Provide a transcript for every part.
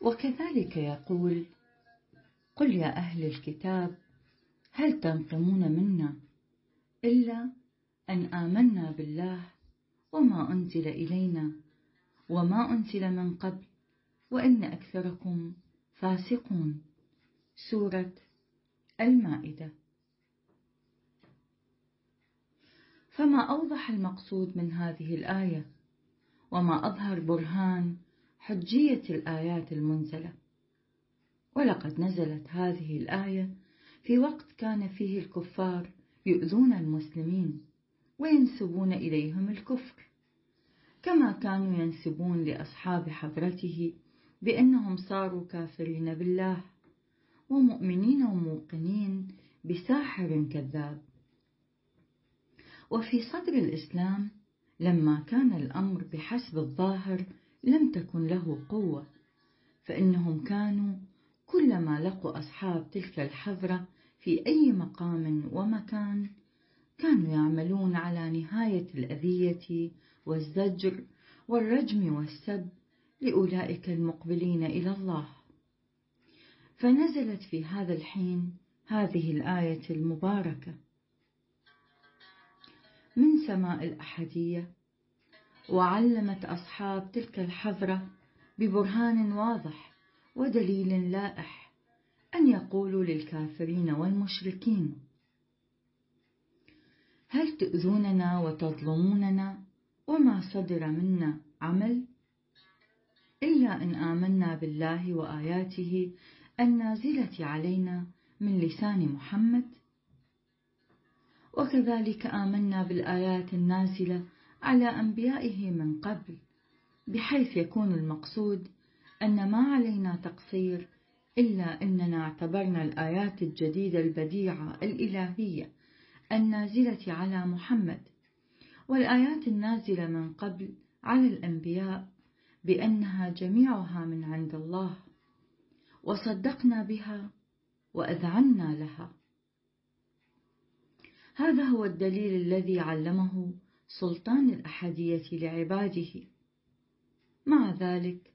وكذلك يقول قل يا أهل الكتاب هل تنقمون منا إلا أن آمنا بالله وما أنزل إلينا وما أنزل من قبل وإن أكثركم فاسقون سورة المائدة. فما أوضح المقصود من هذه الآية وما أظهر برهان حجية الآيات المنزلة. ولقد نزلت هذه الآية في وقت كان فيه الكفار يؤذون المسلمين وينسبون إليهم الكفر كما كانوا ينسبون لأصحاب حضرته بأنهم صاروا كافرين بالله ومؤمنين وموقنين بساحر كذاب. وفي صدر الإسلام لما كان الأمر بحسب الظاهر لم تكن له قوة فإنهم كانوا كلما لقوا أصحاب تلك الحضرة في أي مقام ومكان كانوا يعملون على نهاية الأذية والزجر والرجم والسب لأولئك المقبلين إلى الله. فنزلت في هذا الحين هذه الآية المباركة من سماء الأحدية وعلمت أصحاب تلك الحضرة ببرهان واضح ودليل لائح أن يقولوا للكافرين والمشركين هل تؤذوننا وتظلموننا وما صدر منا عمل؟ إلا إن آمنا بالله وآياته النازلة علينا من لسان محمد. وكذلك آمنا بالآيات النازلة على أنبيائه من قبل بحيث يكون المقصود أن ما علينا تقصير إلا أننا اعتبرنا الآيات الجديدة البديعة الإلهية النازلة على محمد والآيات النازلة من قبل على الأنبياء بأنها جميعها من عند الله وصدقنا بها وأذعنا لها. هذا هو الدليل الذي علمه سلطان الأحدية لعباده. مع ذلك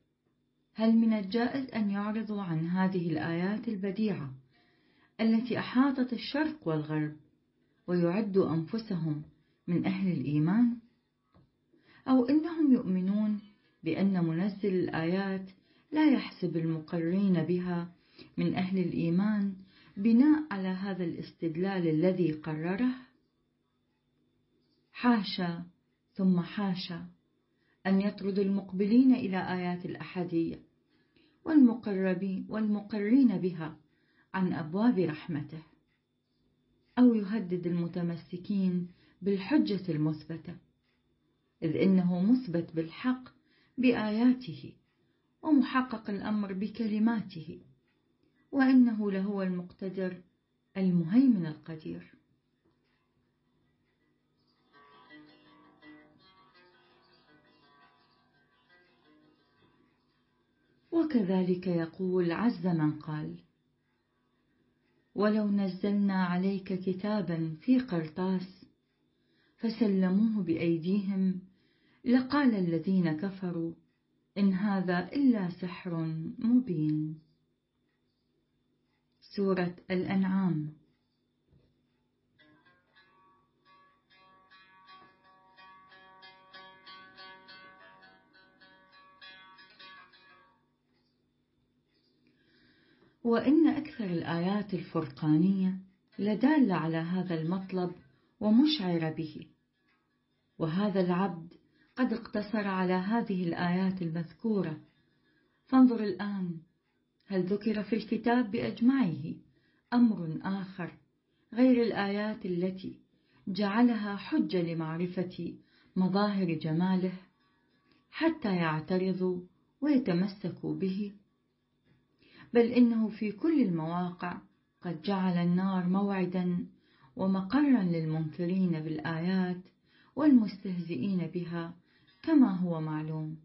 هل من الجائز أن يعرضوا عن هذه الآيات البديعة التي أحاطت الشرق والغرب ويعدوا أنفسهم من أهل الإيمان؟ أو إنهم يؤمنون بأن منزل الآيات لا يحسب المقرين بها من أهل الإيمان بناء على هذا الاستدلال الذي قرره؟ حاشا ثم حاشا. أن يطرد المقبلين إلى آيات الأحدية والمقربين والمقرين بها عن أبواب رحمته أو يهدد المتمسكين بالحجة المثبتة إذ إنه مثبت بالحق بآياته ومحقق الأمر بكلماته وإنه لهو المقتدر المهيمن القدير. وكذلك يقول عز من قال ولو نزلنا عليك كتابا في قرطاس فسلموه بأيديهم لقال الذين كفروا إن هذا إلا سحر مبين. سورة الأنعام. وإن أكثر الآيات الفرقانية لدالة على هذا المطلب ومشعرة به. وهذا العبد قد اقتصر على هذه الآيات المذكورة. فانظر الآن هل ذكر في الكتاب بأجمعه أمر آخر غير الآيات التي جعلها حجة لمعرفة مظاهر جماله حتى يعترضوا ويتمسكوا به؟ بل إنه في كل المواقع قد جعل النار موعدا ومقرا للمنكرين بالآيات والمستهزئين بها كما هو معلوم.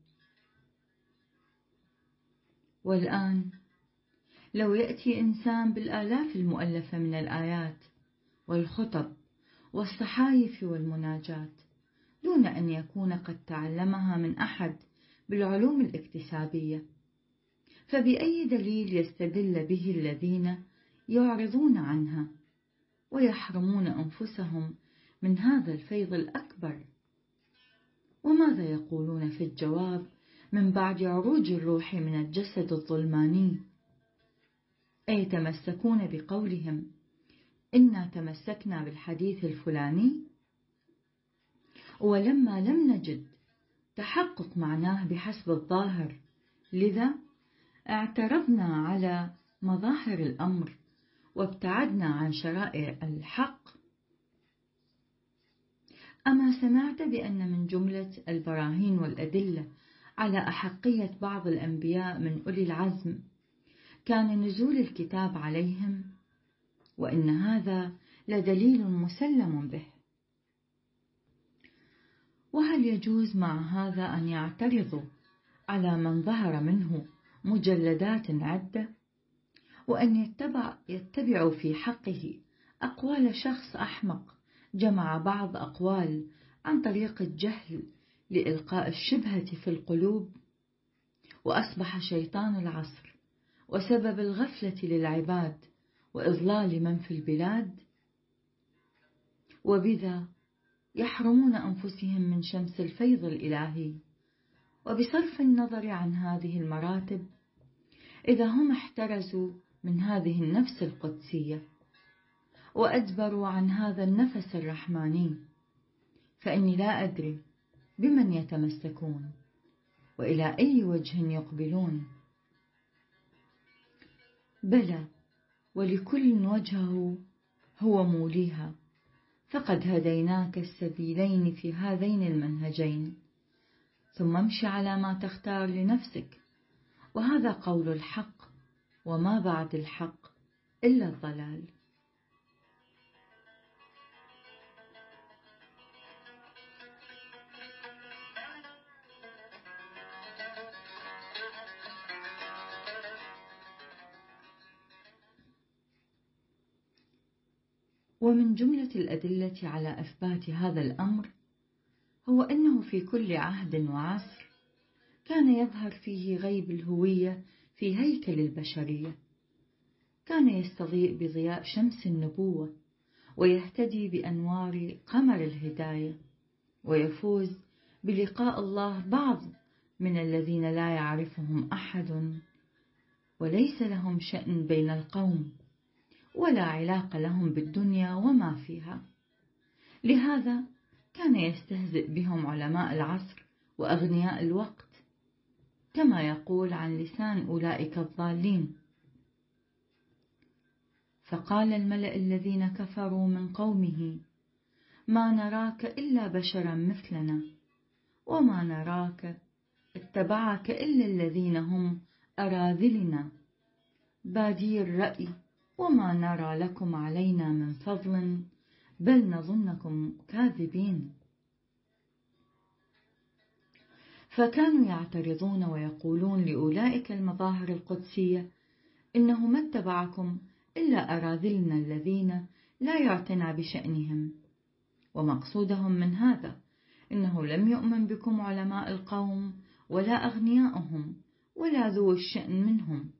والآن لو يأتي إنسان بالآلاف المؤلفة من الآيات والخطب والصحايف والمناجات دون أن يكون قد تعلمها من أحد بالعلوم الاكتسابية فبأي دليل يستدل به الذين يعرضون عنها ويحرمون أنفسهم من هذا الفيض الأكبر؟ وماذا يقولون في الجواب من بعد عروج الروح من الجسد الظلماني؟ أي يتمسكون بقولهم إنا تمسكنا بالحديث الفلاني؟ ولما لم نجد تحقق معناه بحسب الظاهر لذا اعترضنا على مظاهر الأمر وابتعدنا عن شرائع الحق. أما سمعت بأن من جملة البراهين والأدلة على أحقية بعض الأنبياء من أولي العزم كان نزول الكتاب عليهم وإن هذا لدليل مسلم به. وهل يجوز مع هذا أن يعترضوا على من ظهر منه؟ مجلدات عدة وأن يتبع يتبعوا في حقه أقوال شخص أحمق جمع بعض أقوال عن طريق الجهل لإلقاء الشبهة في القلوب وأصبح شيطان العصر وسبب الغفلة للعباد وإضلال من في البلاد. وبذا يحرمون أنفسهم من شمس الفيض الإلهي. وبصرف النظر عن هذه المراتب إذا هم احترزوا من هذه النفس القدسية وأدبروا عن هذا النفس الرحماني فإني لا أدري بمن يتمسكون وإلى أي وجه يقبلون. بلى ولكل وجهه هو موليها فقد هديناك السبيلين في هذين المنهجين. ثم امش على ما تختار لنفسك. وهذا قول الحق وما بعد الحق إلا الضلال. ومن جملة الأدلة على إثبات هذا الأمر هو أنه في كل عهد وعصر كان يظهر فيه غيب الهوية في هيكل البشرية. كان يستضيء بضياء شمس النبوة ويهتدي بأنوار قمر الهداية ويفوز بلقاء الله بعض من الذين لا يعرفهم أحد وليس لهم شأن بين القوم ولا علاقة لهم بالدنيا وما فيها. لهذا كان يستهزئ بهم علماء العصر وأغنياء الوقت كما يقول عن لسان أولئك الضالين. فقال الملأ الذين كفروا من قومه ما نراك إلا بشرا مثلنا وما نراك اتبعك إلا الذين هم أراذلنا. بادي الرأي وما نرى لكم علينا من فضل بل نظنكم كاذبين. فكانوا يعترضون ويقولون لأولئك المظاهر القدسية إنه ما اتبعكم إلا أراذلنا الذين لا يعتنى بشأنهم. ومقصودهم من هذا إنه لم يؤمن بكم علماء القوم ولا أغنياؤهم ولا ذو الشأن منهم.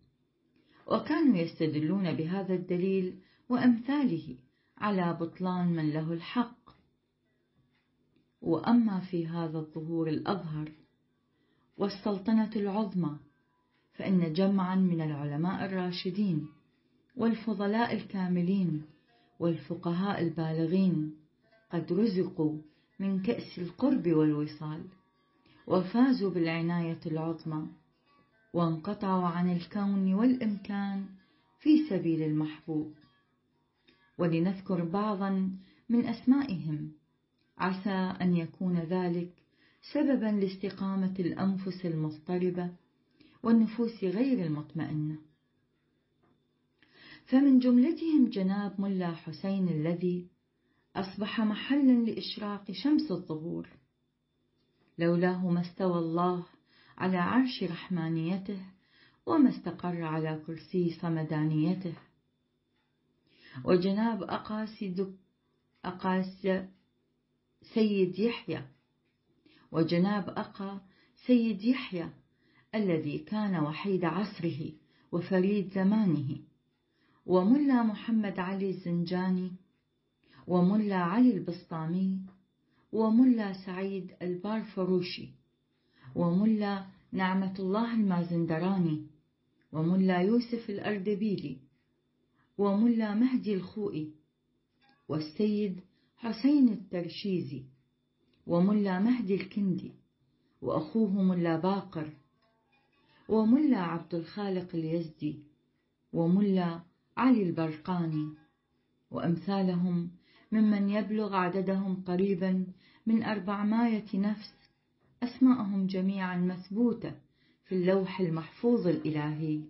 وكانوا يستدلون بهذا الدليل وأمثاله على بطلان من له الحق. وأما في هذا الظهور الأظهر والسلطنة العظمى فإن جمعا من العلماء الراشدين والفضلاء الكاملين والفقهاء البالغين قد رزقوا من كأس القرب والوصال وفازوا بالعناية العظمى وانقطعوا عن الكون والإمكان في سبيل المحبوب. ولنذكر بعضا من أسمائهم. عسى أن يكون ذلك سببا لاستقامة الأنفس المضطربة والنفوس غير المطمئنة. فمن جملتهم جناب ملا حسين الذي أصبح محلا لإشراق شمس الظهور لولاه ما استوى الله على عرش رحمانيته وما استقر على كرسي صمدانيته. وجناب أقاس أقاس سيد يحيى. وجناب أقا سيد يحيى الذي كان وحيد عصره وفريد زمانه. وملا محمد علي الزنجاني. وملا علي البسطامي. وملا سعيد البارفروشي. وملا نعمة الله المازندراني. وملا يوسف الأردبيلي. وملا مهدي الخوئي والسيد حسين الترشيزي وملا مهدي الكندي وأخوه ملا باقر وملا عبد الخالق اليزدي وملا علي البرقاني وأمثالهم ممن يبلغ عددهم قريبا من أربعمائة نفس أسماءهم جميعا مثبوتة في اللوح المحفوظ الإلهي.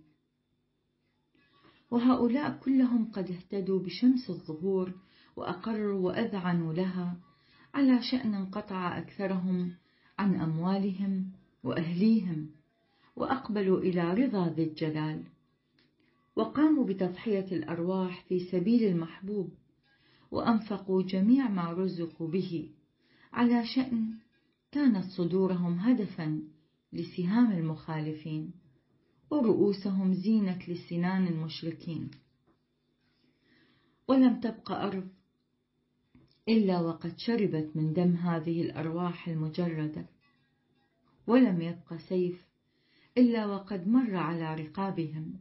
وهؤلاء كلهم قد اهتدوا بشمس الظهور وأقروا وأذعنوا لها على شأن انقطع أكثرهم عن أموالهم وأهليهم وأقبلوا إلى رضا ذي الجلال. وقاموا بتضحية الأرواح في سبيل المحبوب وأنفقوا جميع ما رزقوا به على شأن كانت صدورهم هدفا لسهام المخالفين. ورؤوسهم زينة لسنان المشركين. ولم تبق أرض إلا وقد شربت من دم هذه الأرواح المجردة. ولم يبق سيف إلا وقد مر على رقابهم.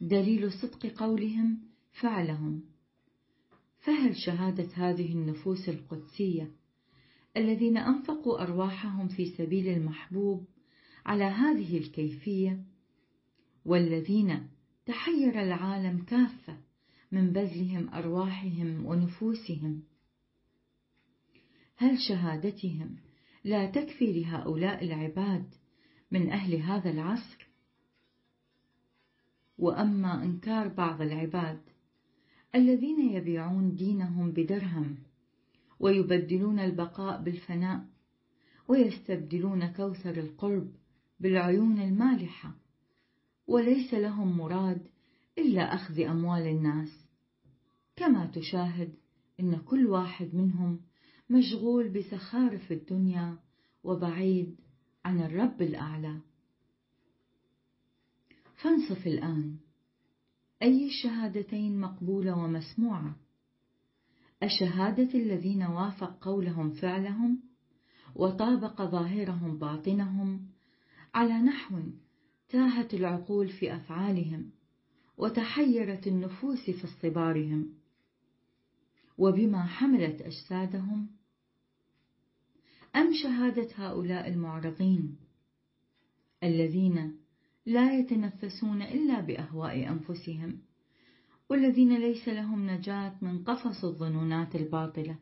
دليل صدق قولهم فعلهم. فهل شهادة هذه النفوس القدسية الذين أنفقوا أرواحهم في سبيل المحبوب على هذه الكيفية والذين تحير العالم كافة من بذلهم أرواحهم ونفوسهم. هل شهادتهم لا تكفي لهؤلاء العباد من أهل هذا العصر؟ وأما إنكار بعض العباد الذين يبيعون دينهم بدرهم ويبدلون البقاء بالفناء ويستبدلون كوثر القرب بالعيون المالحة. وليس لهم مراد إلا أخذ أموال الناس. كما تشاهد إن كل واحد منهم مشغول بزخارف الدنيا وبعيد عن الرب الأعلى. فانصف الآن. أي الشهادتين مقبولة ومسموعة؟ أشهادة الذين وافق قولهم فعلهم وطابق ظاهرهم باطنهم على نحو تاهت العقول في أفعالهم وتحيرت النفوس في اصطبارهم وبما حملت أجسادهم أم شهادة هؤلاء المعرضين الذين لا يتنفسون إلا بأهواء أنفسهم والذين ليس لهم نجاة من قفص الظنونات الباطلة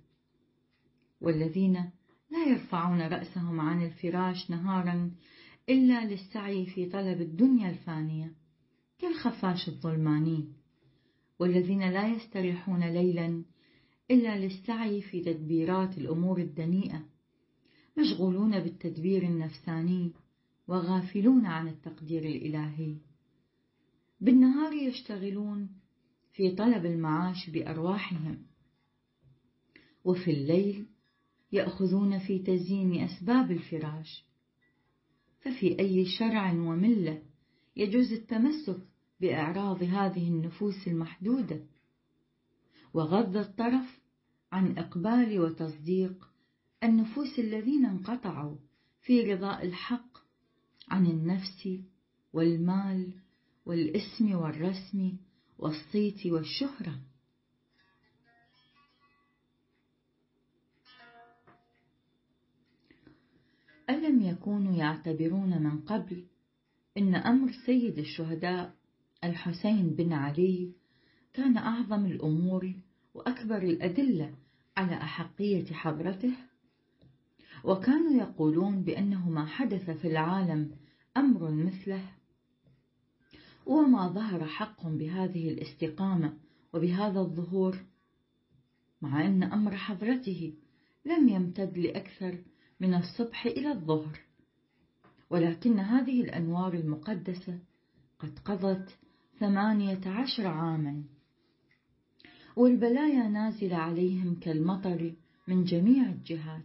والذين لا يرفعون رأسهم عن الفراش نهارا إلا للسعي في طلب الدنيا الفانية كالخفاش الظلماني. والذين لا يستريحون ليلا إلا للسعي في تدبيرات الأمور الدنيئة مشغولون بالتدبير النفساني وغافلون عن التقدير الإلهي. بالنهار يشتغلون في طلب المعاش بأرواحهم وفي الليل يأخذون في تزيين أسباب الفراش. ففي أي شرع وملة يجوز التمسك بإعراض هذه النفوس المحدودة. وغض الطرف عن إقبال وتصديق النفوس الذين انقطعوا في رضاء الحق عن النفس والمال والاسم والرسم والصيت والشهرة. ألم يكونوا يعتبرون من قبل إن أمر سيد الشهداء الحسين بن علي كان أعظم الأمور وأكبر الأدلة على أحقية حضرته؟ وكانوا يقولون بأنه ما حدث في العالم أمر مثله. وما ظهر حق بهذه الاستقامة وبهذا الظهور مع أن أمر حضرته لم يمتد لأكثر من الصبح إلى الظهر. ولكن هذه الأنوار المقدسة قد قضت ثمانية عشر عاما. والبلايا نازلة عليهم كالمطر من جميع الجهات.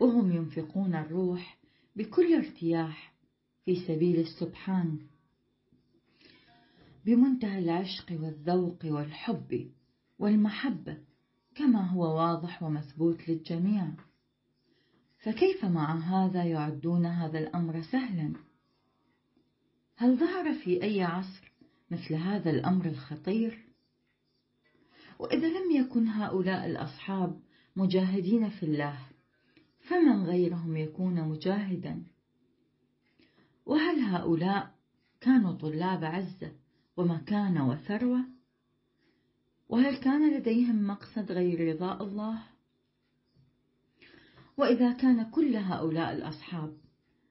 وهم ينفقون الروح بكل ارتياح في سبيل السبحان. بمنتهى العشق والذوق والحب والمحبة كما هو واضح ومثبوت للجميع. فكيف مع هذا يعدون هذا الأمر سهلا؟ هل ظهر في أي عصر مثل هذا الأمر الخطير؟ وإذا لم يكن هؤلاء الأصحاب مجاهدين في الله فمن غيرهم يكون مجاهدا؟ وهل هؤلاء كانوا طلاب عزة ومكانة وثروة؟ وهل كان لديهم مقصد غير رضاء الله؟ وإذا كان كل هؤلاء الأصحاب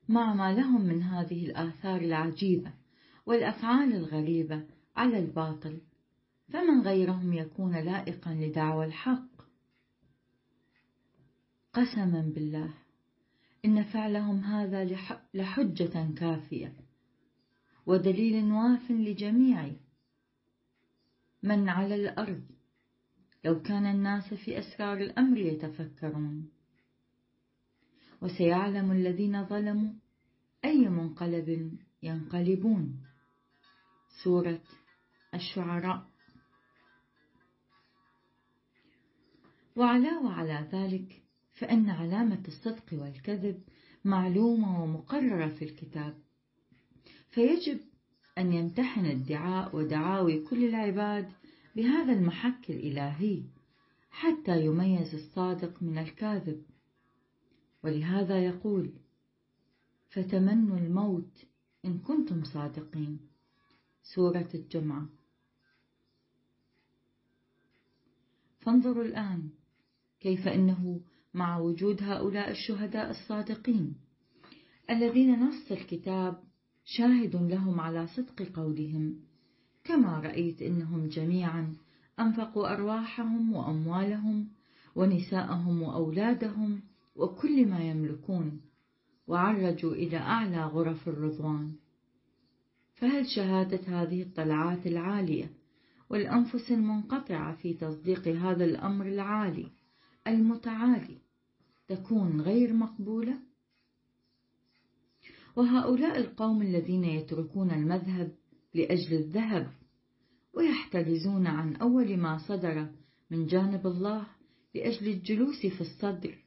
مع ما لهم من هذه الآثار العجيبة والأفعال الغريبة على الباطل فمن غيرهم يكون لائقا لدعوى الحق. قسما بالله إن فعلهم هذا لحجة كافية ودليل واف لجميع من على الأرض. لو كان الناس في أسرار الأمر يتفكرون. وسيعلم الذين ظلموا أي منقلب ينقلبون. سورة الشعراء. وعلاوة على ذلك فإن علامة الصدق والكذب معلومة ومقررة في الكتاب. فيجب أن يمتحن ادعاء ودعاوي كل العباد بهذا المحك الإلهي حتى يميز الصادق من الكاذب. ولهذا يقول فتمنوا الموت إن كنتم صادقين. سورة الجمعة. فانظروا الآن كيف إنه مع وجود هؤلاء الشهداء الصادقين الذين نص الكتاب شاهد لهم على صدق قولهم كما رأيت إنهم جميعا أنفقوا أرواحهم وأموالهم ونساءهم وأولادهم وكل ما يملكون وعرجوا إلى أعلى غرف الرضوان فهل شهادة هذه الطلعات العالية والأنفس المنقطعة في تصديق هذا الأمر العالي المتعالي تكون غير مقبولة؟ وهؤلاء القوم الذين يتركون المذهب لأجل الذهب ويحترزون عن أول ما صدر من جانب الله لأجل الجلوس في الصدر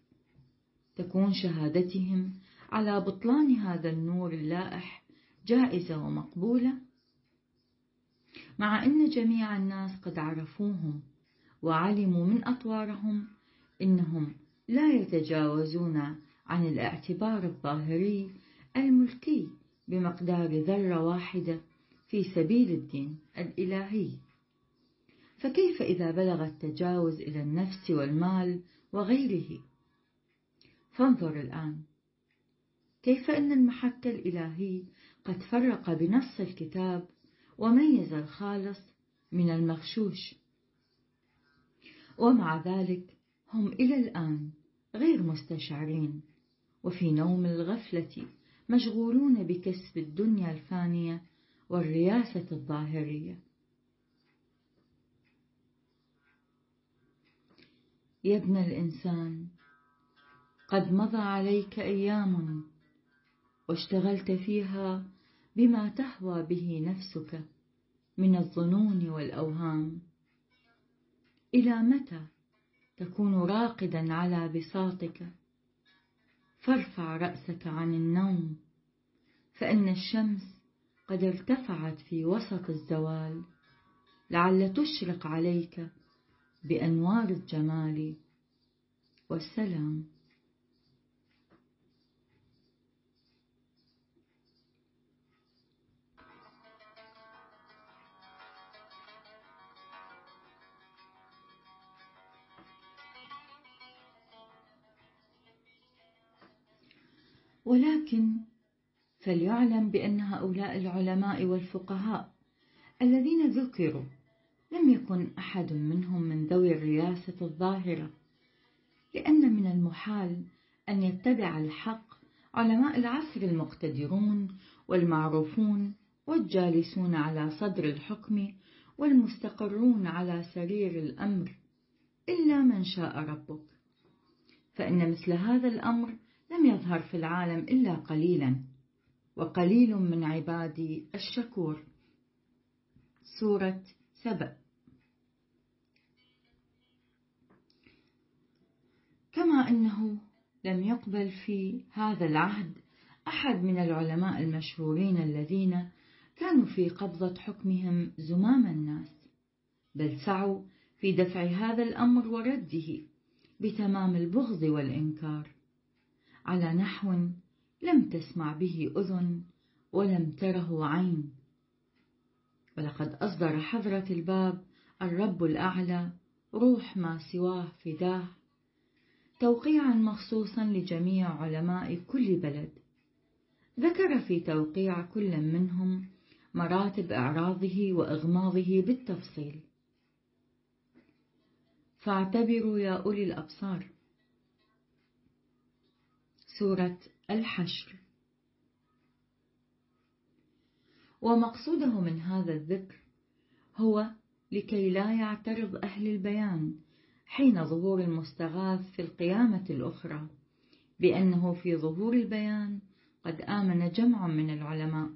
تكون شهادتهم على بطلان هذا النور اللائح جائزة ومقبولة؟ مع أن جميع الناس قد عرفوهم وعلموا من أطوارهم إنهم لا يتجاوزون عن الاعتبار الظاهري الملكي بمقدار ذرة واحدة في سبيل الدين الإلهي. فكيف إذا بلغ التجاوز إلى النفس والمال وغيره؟ فانظر الآن. كيف أن المحك الإلهي قد فرق بنص الكتاب وميز الخالص من المغشوش. ومع ذلك هم إلى الآن غير مستشعرين. وفي نوم الغفلة مشغولون بكسب الدنيا الفانية والرياسة الظاهرية. يا ابن الإنسان قد مضى عليك أيام واشتغلت فيها بما تهوى به نفسك من الظنون والأوهام. إلى متى تكون راقدا على بساطك؟ فارفع رأسك عن النوم فإن الشمس قد ارتفعت في وسط الزوال لعل تشرق عليك بأنوار الجمال. والسلام. ولكن فليعلم بأن هؤلاء العلماء والفقهاء الذين ذكروا لم يكن أحد منهم من ذوي الرياسة الظاهرة لأن من المحال أن يتبع الحق علماء العصر المقتدرون والمعروفون والجالسون على صدر الحكم والمستقرون على سرير الأمر إلا من شاء ربك. فإن مثل هذا الأمر لم يظهر في العالم إلا قليلا وقليل من عبادي الشكور. سورة سبأ. كما أنه لم يقبل في هذا العهد أحد من العلماء المشهورين الذين كانوا في قبضة حكمهم زمام الناس بل سعوا في دفع هذا الأمر ورده بتمام البغض والإنكار. على نحو لم تسمع به أذن ولم تره عين. ولقد أصدر حضرة الباب الرب الأعلى روح ما سواه فداه توقيعا مخصوصا لجميع علماء كل بلد. ذكر في توقيع كل منهم مراتب إعراضه وإغماضه بالتفصيل. فاعتبروا يا أولي الأبصار سورة الحشر. ومقصوده من هذا الذكر هو لكي لا يعترض أهل البيان حين ظهور المستغاث في القيامة الأخرى بأنه في ظهور البيان قد آمن جمع من العلماء.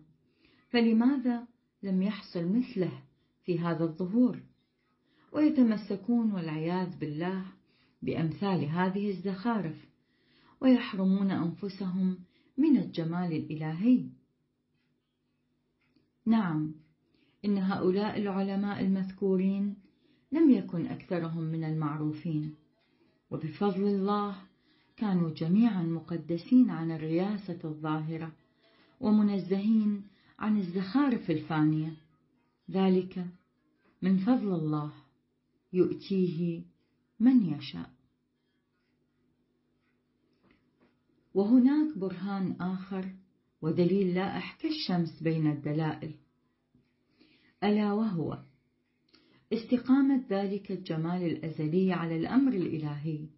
فلماذا لم يحصل مثله في هذا الظهور؟ ويتمسكون والعياذ بالله بأمثال هذه الزخارف. ويحرمون أنفسهم من الجمال الإلهي. نعم إن هؤلاء العلماء المذكورين لم يكن أكثرهم من المعروفين وبفضل الله كانوا جميعا مقدسين عن الرياسة الظاهرة ومنزهين عن الزخارف الفانية. ذلك من فضل الله يؤتيه من يشاء. وهناك برهان آخر ودليل لائح كالشمس بين الدلائل. ألا وهو استقامة ذلك الجمال الأزلي على الأمر الإلهي.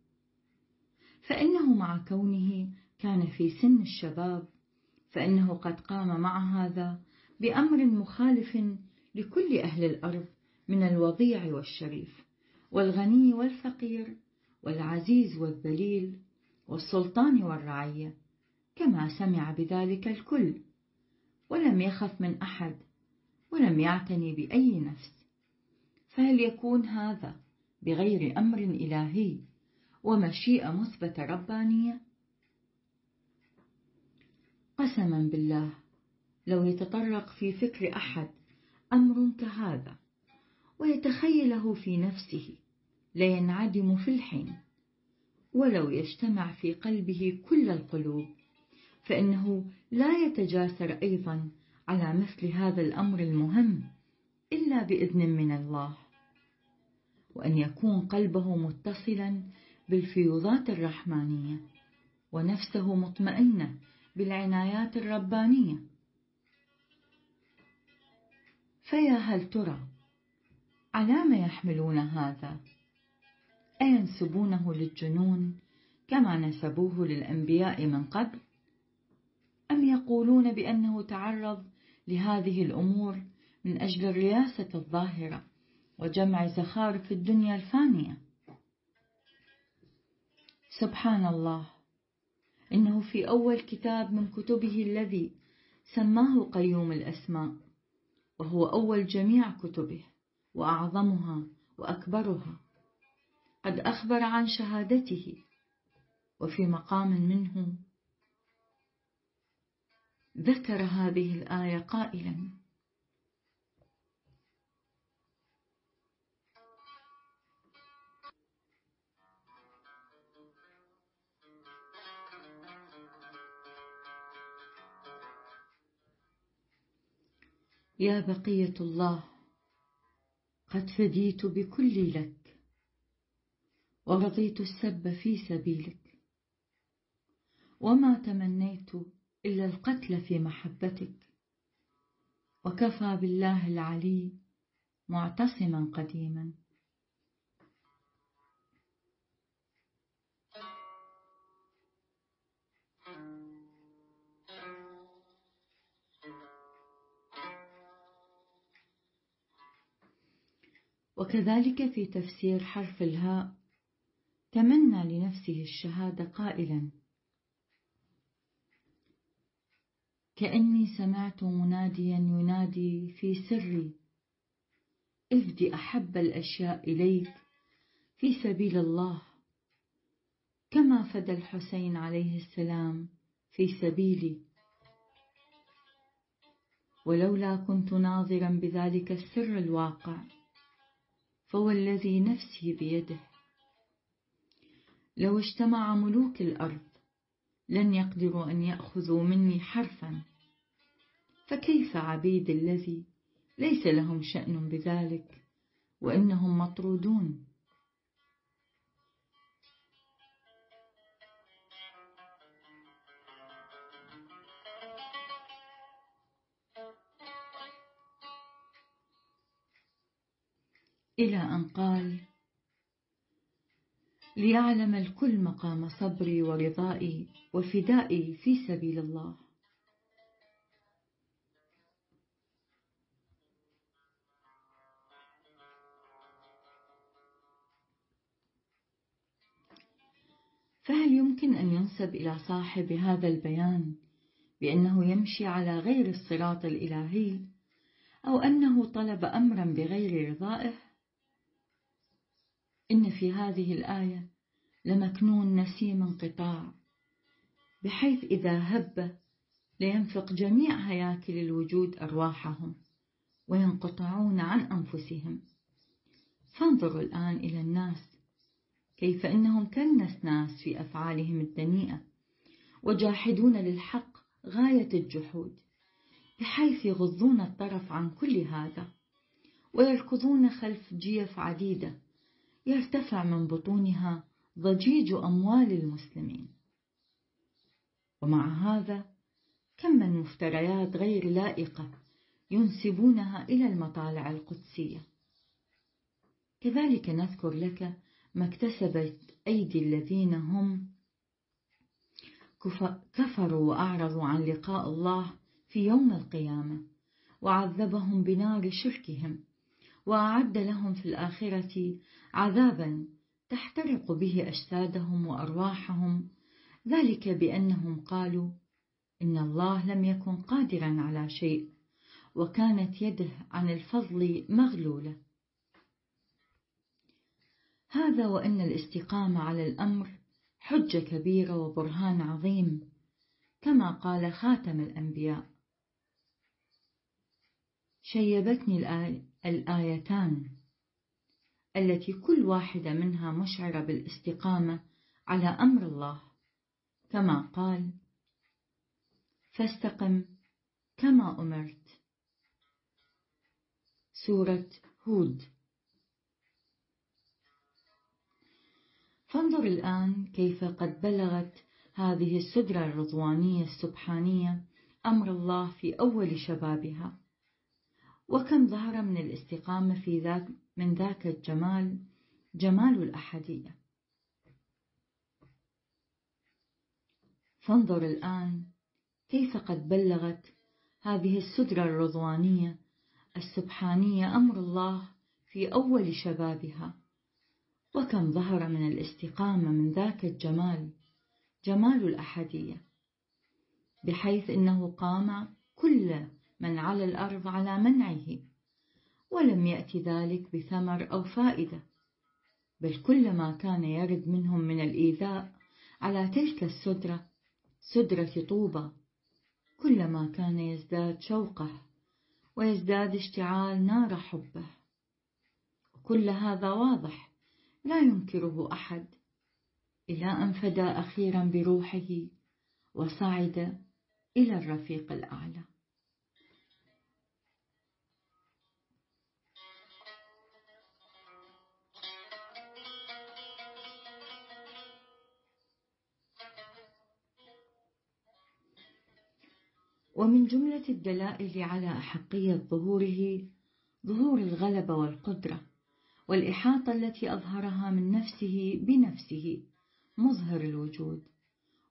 فإنه مع كونه كان في سن الشباب فإنه قد قام مع هذا بأمر مخالف لكل أهل الأرض من الوضيع والشريف والغني والفقير والعزيز والذليل والسلطان والرعية كما سمع بذلك الكل ولم يخف من أحد ولم يعتني بأي نفس فهل يكون هذا بغير أمر إلهي ومشيئة مثبتة ربانية؟ قسما بالله لو يتطرق في فكر أحد أمر كهذا ويتخيله في نفسه لينعدم في الحين ولو يجتمع في قلبه كل القلوب فإنه لا يتجاسر أيضا على مثل هذا الأمر المهم إلا بإذن من الله وأن يكون قلبه متصلا بالفيوضات الرحمانية ونفسه مطمئنة بالعنايات الربانية. فيا هل ترى على ما يحملون هذا؟ أينسبونه للجنون كما نسبوه للأنبياء من قبل؟ أم يقولون بأنه تعرض لهذه الأمور من أجل الرياسة الظاهرة وجمع زخارف الدنيا الفانية؟ سبحان الله إنه في أول كتاب من كتبه الذي سماه قيوم الأسماء وهو أول جميع كتبه وأعظمها وأكبرها. قد أخبر عن شهادته. وفي مقام منه ذكر هذه الآية قائلا. يا بقية الله قد فديت بكل لك. ورضيت السب في سبيلك. وما تمنيت إلا القتل في محبتك. وكفى بالله العلي معتصما قديما. وكذلك في تفسير حرف الهاء تمنى لنفسه الشهادة قائلا. كأني سمعت مناديا ينادي في سري افد أحب الأشياء إليك في سبيل الله. كما فدى الحسين عليه السلام في سبيلي. ولولا كنت ناظرا بذلك السر الواقع فوالذي نفسي بيده. لو اجتمع ملوك الأرض لن يقدروا أن يأخذوا مني حرفا. فكيف عبيد الذي ليس لهم شأن بذلك وإنهم مطرودون؟ إلى أن قال ليعلم الكل مقام صبري ورضائي وفدائي في سبيل الله. فهل يمكن أن ينسب إلى صاحب هذا البيان بأنه يمشي على غير الصراط الإلهي أو أنه طلب أمرا بغير رضائه؟ إن في هذه الآية لمكنون نسيم انقطاع بحيث إذا هب لينفق جميع هياكل الوجود أرواحهم وينقطعون عن أنفسهم. فانظروا الآن إلى الناس كيف إنهم كالنسناس في أفعالهم الدنيئة وجاحدون للحق غاية الجحود بحيث يغضون الطرف عن كل هذا ويركضون خلف جيف عديدة يرتفع من بطونها ضجيج أموال المسلمين. ومع هذا كم من مفتريات غير لائقة ينسبونها إلى المطالع القدسية. كذلك نذكر لك ما اكتسبت أيدي الذين هم كفروا وأعرضوا عن لقاء الله في يوم القيامة وعذبهم بنار شركهم وأعد لهم في الآخرة عذابا تحترق به أجسادهم وأرواحهم ذلك بأنهم قالوا إن الله لم يكن قادرا على شيء وكانت يده عن الفضل مغلولة. هذا وأن الاستقامة على الأمر حجة كبيرة وبرهان عظيم كما قال خاتم الأنبياء. شيبتني الآيتان. التي كل واحدة منها مشعرة بالاستقامة على أمر الله. كما قال فاستقم كما أمرت. سورة هود. فانظر الآن كيف قد بلغت هذه السدرة الرضوانية السبحانية أمر الله في أول شبابها. وكم ظهر من الاستقامة في ذاك من ذاك الجمال جمال الأحدية فانظر الآن كيف قد بلغت هذه السدرة الرضوانية السبحانية أمر الله في أول شبابها. وكم ظهر من الاستقامة من ذاك الجمال جمال الأحدية بحيث إنه قام كل من على الأرض على منعه. ولم يأت ذلك بثمر أو فائدة. بل كل ما كان يرد منهم من الإيذاء على تلك السدرة سدرة طوبة كلما كان يزداد شوقه ويزداد اشتعال نار حبه. وكل هذا واضح لا ينكره أحد. إلى أن فدى أخيرا بروحه وصعد إلى الرفيق الأعلى. ومن جملة الدلائل على أحقية ظهوره ظهور الغلبة والقدرة والإحاطة التي أظهرها من نفسه بنفسه مظهر الوجود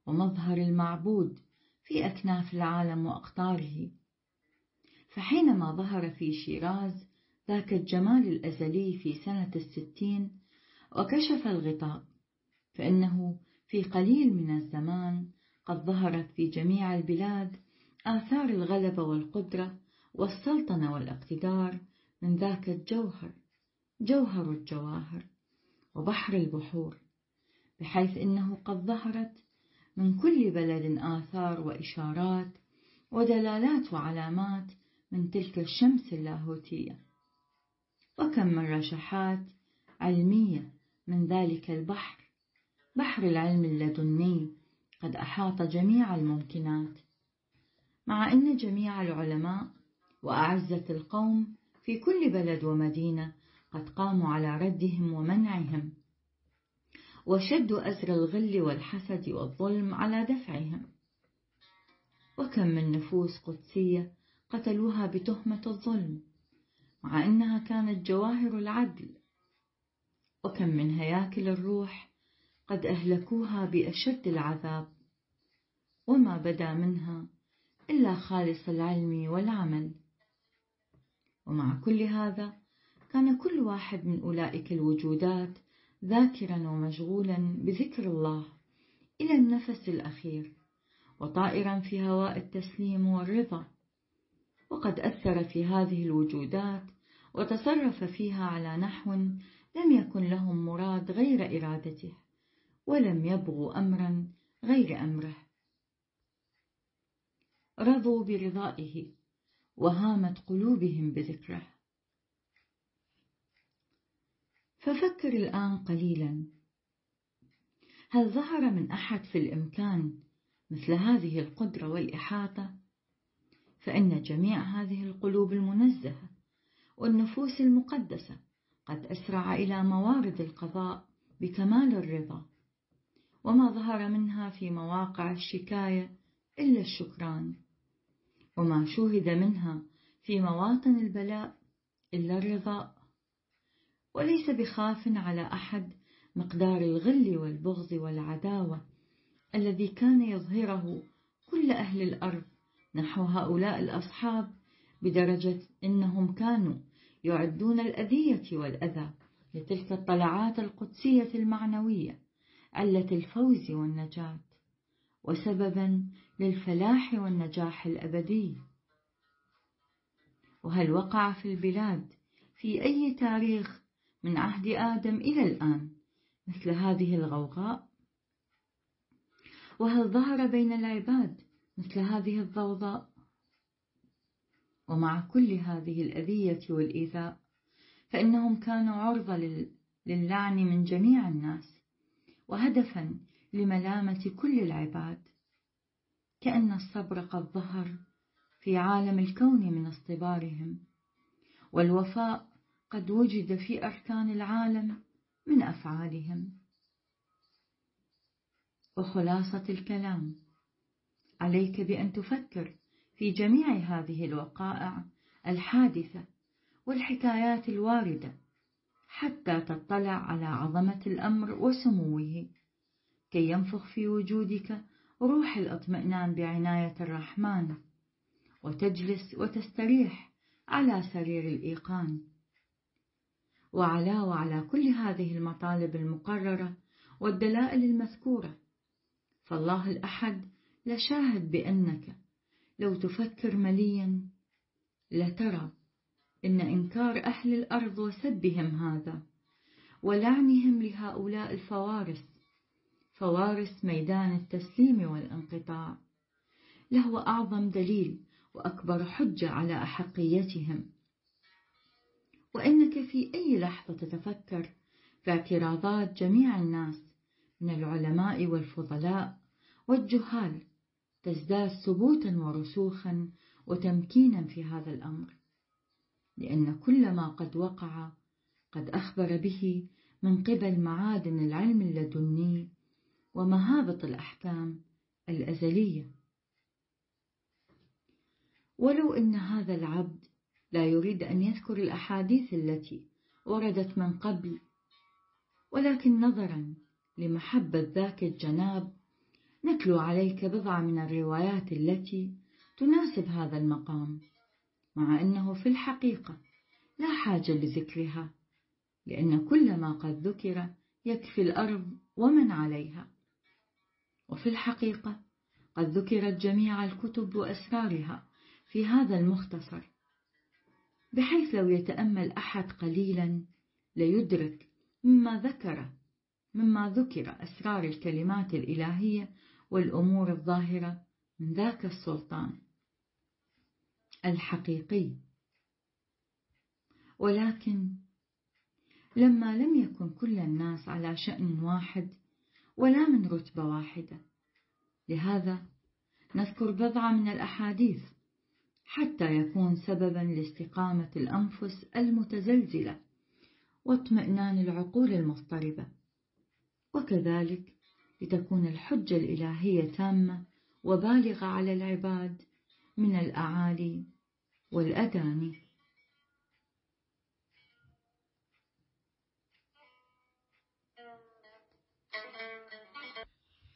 ومظهر المعبود في أكناف العالم وأقطاره. فحينما ظهر في شيراز ذاك الجمال الأزلي في سنة الستين وكشف الغطاء فإنه في قليل من الزمان قد ظهرت في جميع البلاد آثار الغلبة والقدرة والسلطنة والاقتدار من ذاك الجوهر جوهر الجواهر وبحر البحور بحيث إنه قد ظهرت من كل بلد آثار وإشارات ودلالات وعلامات من تلك الشمس اللاهوتية. وكم من رشحات علمية من ذلك البحر بحر العلم اللدني قد أحاط جميع الممكنات. مع أن جميع العلماء وأعزة القوم في كل بلد ومدينة قد قاموا على ردهم ومنعهم وشدوا أزر الغل والحسد والظلم على دفعهم. وكم من نفوس قدسية قتلوها بتهمة الظلم مع أنها كانت جواهر العدل. وكم من هياكل الروح قد أهلكوها بأشد العذاب وما بدا منها إلا خالص العلم والعمل. ومع كل هذا كان كل واحد من أولئك الوجودات ذاكرا ومشغولا بذكر الله إلى النفس الأخير وطائرا في هواء التسليم والرضا. وقد أثر في هذه الوجودات وتصرف فيها على نحو لم يكن لهم مراد غير إرادته ولم يبغوا أمرا غير أمره. رضوا برضائه وهامت قلوبهم بذكره. ففكر الآن قليلا. هل ظهر من أحد في الإمكان مثل هذه القدرة والإحاطة؟ فإن جميع هذه القلوب المنزهة والنفوس المقدسة قد أسرع إلى موارد القضاء بكمال الرضا. وما ظهر منها في مواقع الشكاية إلا الشكران. وما شوهد منها في مواطن البلاء إلا الرضاء. وليس بخاف على أحد مقدار الغل والبغض والعداوة الذي كان يظهره كل أهل الأرض نحو هؤلاء الأصحاب بدرجة إنهم كانوا يعدون الأذية والأذى لتلك الطلعات القدسية المعنوية علة الفوز والنجاة. وسببا للفلاح والنجاح الأبدي. وهل وقع في البلاد في أي تاريخ من عهد آدم إلى الآن مثل هذه الغوغاء؟ وهل ظهر بين العباد مثل هذه الضوضاء؟ ومع كل هذه الأذية والإيذاء فإنهم كانوا عرضة للعن من جميع الناس وهدفا لملامة كل العباد. كأن الصبر قد ظهر في عالم الكون من اصطبارهم والوفاء قد وجد في أركان العالم من أفعالهم. وخلاصة الكلام عليك بأن تفكر في جميع هذه الوقائع الحادثة والحكايات الواردة حتى تطلع على عظمة الأمر وسموه كي ينفخ في وجودك روح الاطمئنان بعناية الرحمن وتجلس وتستريح على سرير الإيقان. وعلاوة على كل هذه المطالب المقررة والدلائل المذكورة فالله الأحد لشاهد بأنك لو تفكر مليا لترى إن إنكار أهل الأرض وسبهم هذا ولعنهم لهؤلاء الفوارس فوارس ميدان التسليم والانقطاع. لهو أعظم دليل وأكبر حجة على أحقيتهم. وإنك في أي لحظة تتفكر في اعتراضات جميع الناس من العلماء والفضلاء والجهال تزداد ثبوتا ورسوخا وتمكينا في هذا الأمر. لأن كل ما قد وقع قد أخبر به من قبل معادن العلم اللدني ومهابط الأحكام الأزلية. ولو أن هذا العبد لا يريد أن يذكر الأحاديث التي وردت من قبل ولكن نظرا لمحبة ذاك الجناب نتلو عليك بضع من الروايات التي تناسب هذا المقام مع أنه في الحقيقة لا حاجة لذكرها لأن كل ما قد ذكر يكفي الأرض ومن عليها. وفي الحقيقة قد ذكرت جميع الكتب وأسرارها في هذا المختصر بحيث لو يتأمل أحد قليلا ليدرك مما ذكر مما ذكر أسرار الكلمات الإلهية والأمور الظاهرة من ذاك السلطان الحقيقي. ولكن لما لم يكن كل الناس على شأن واحد ولا من رتبة واحدة. لهذا نذكر بضعة من الأحاديث حتى يكون سببا لاستقامة الأنفس المتزلزلة واطمئنان العقول المضطربة. وكذلك لتكون الحجة الإلهية تامة وبالغة على العباد من الأعالي والأداني.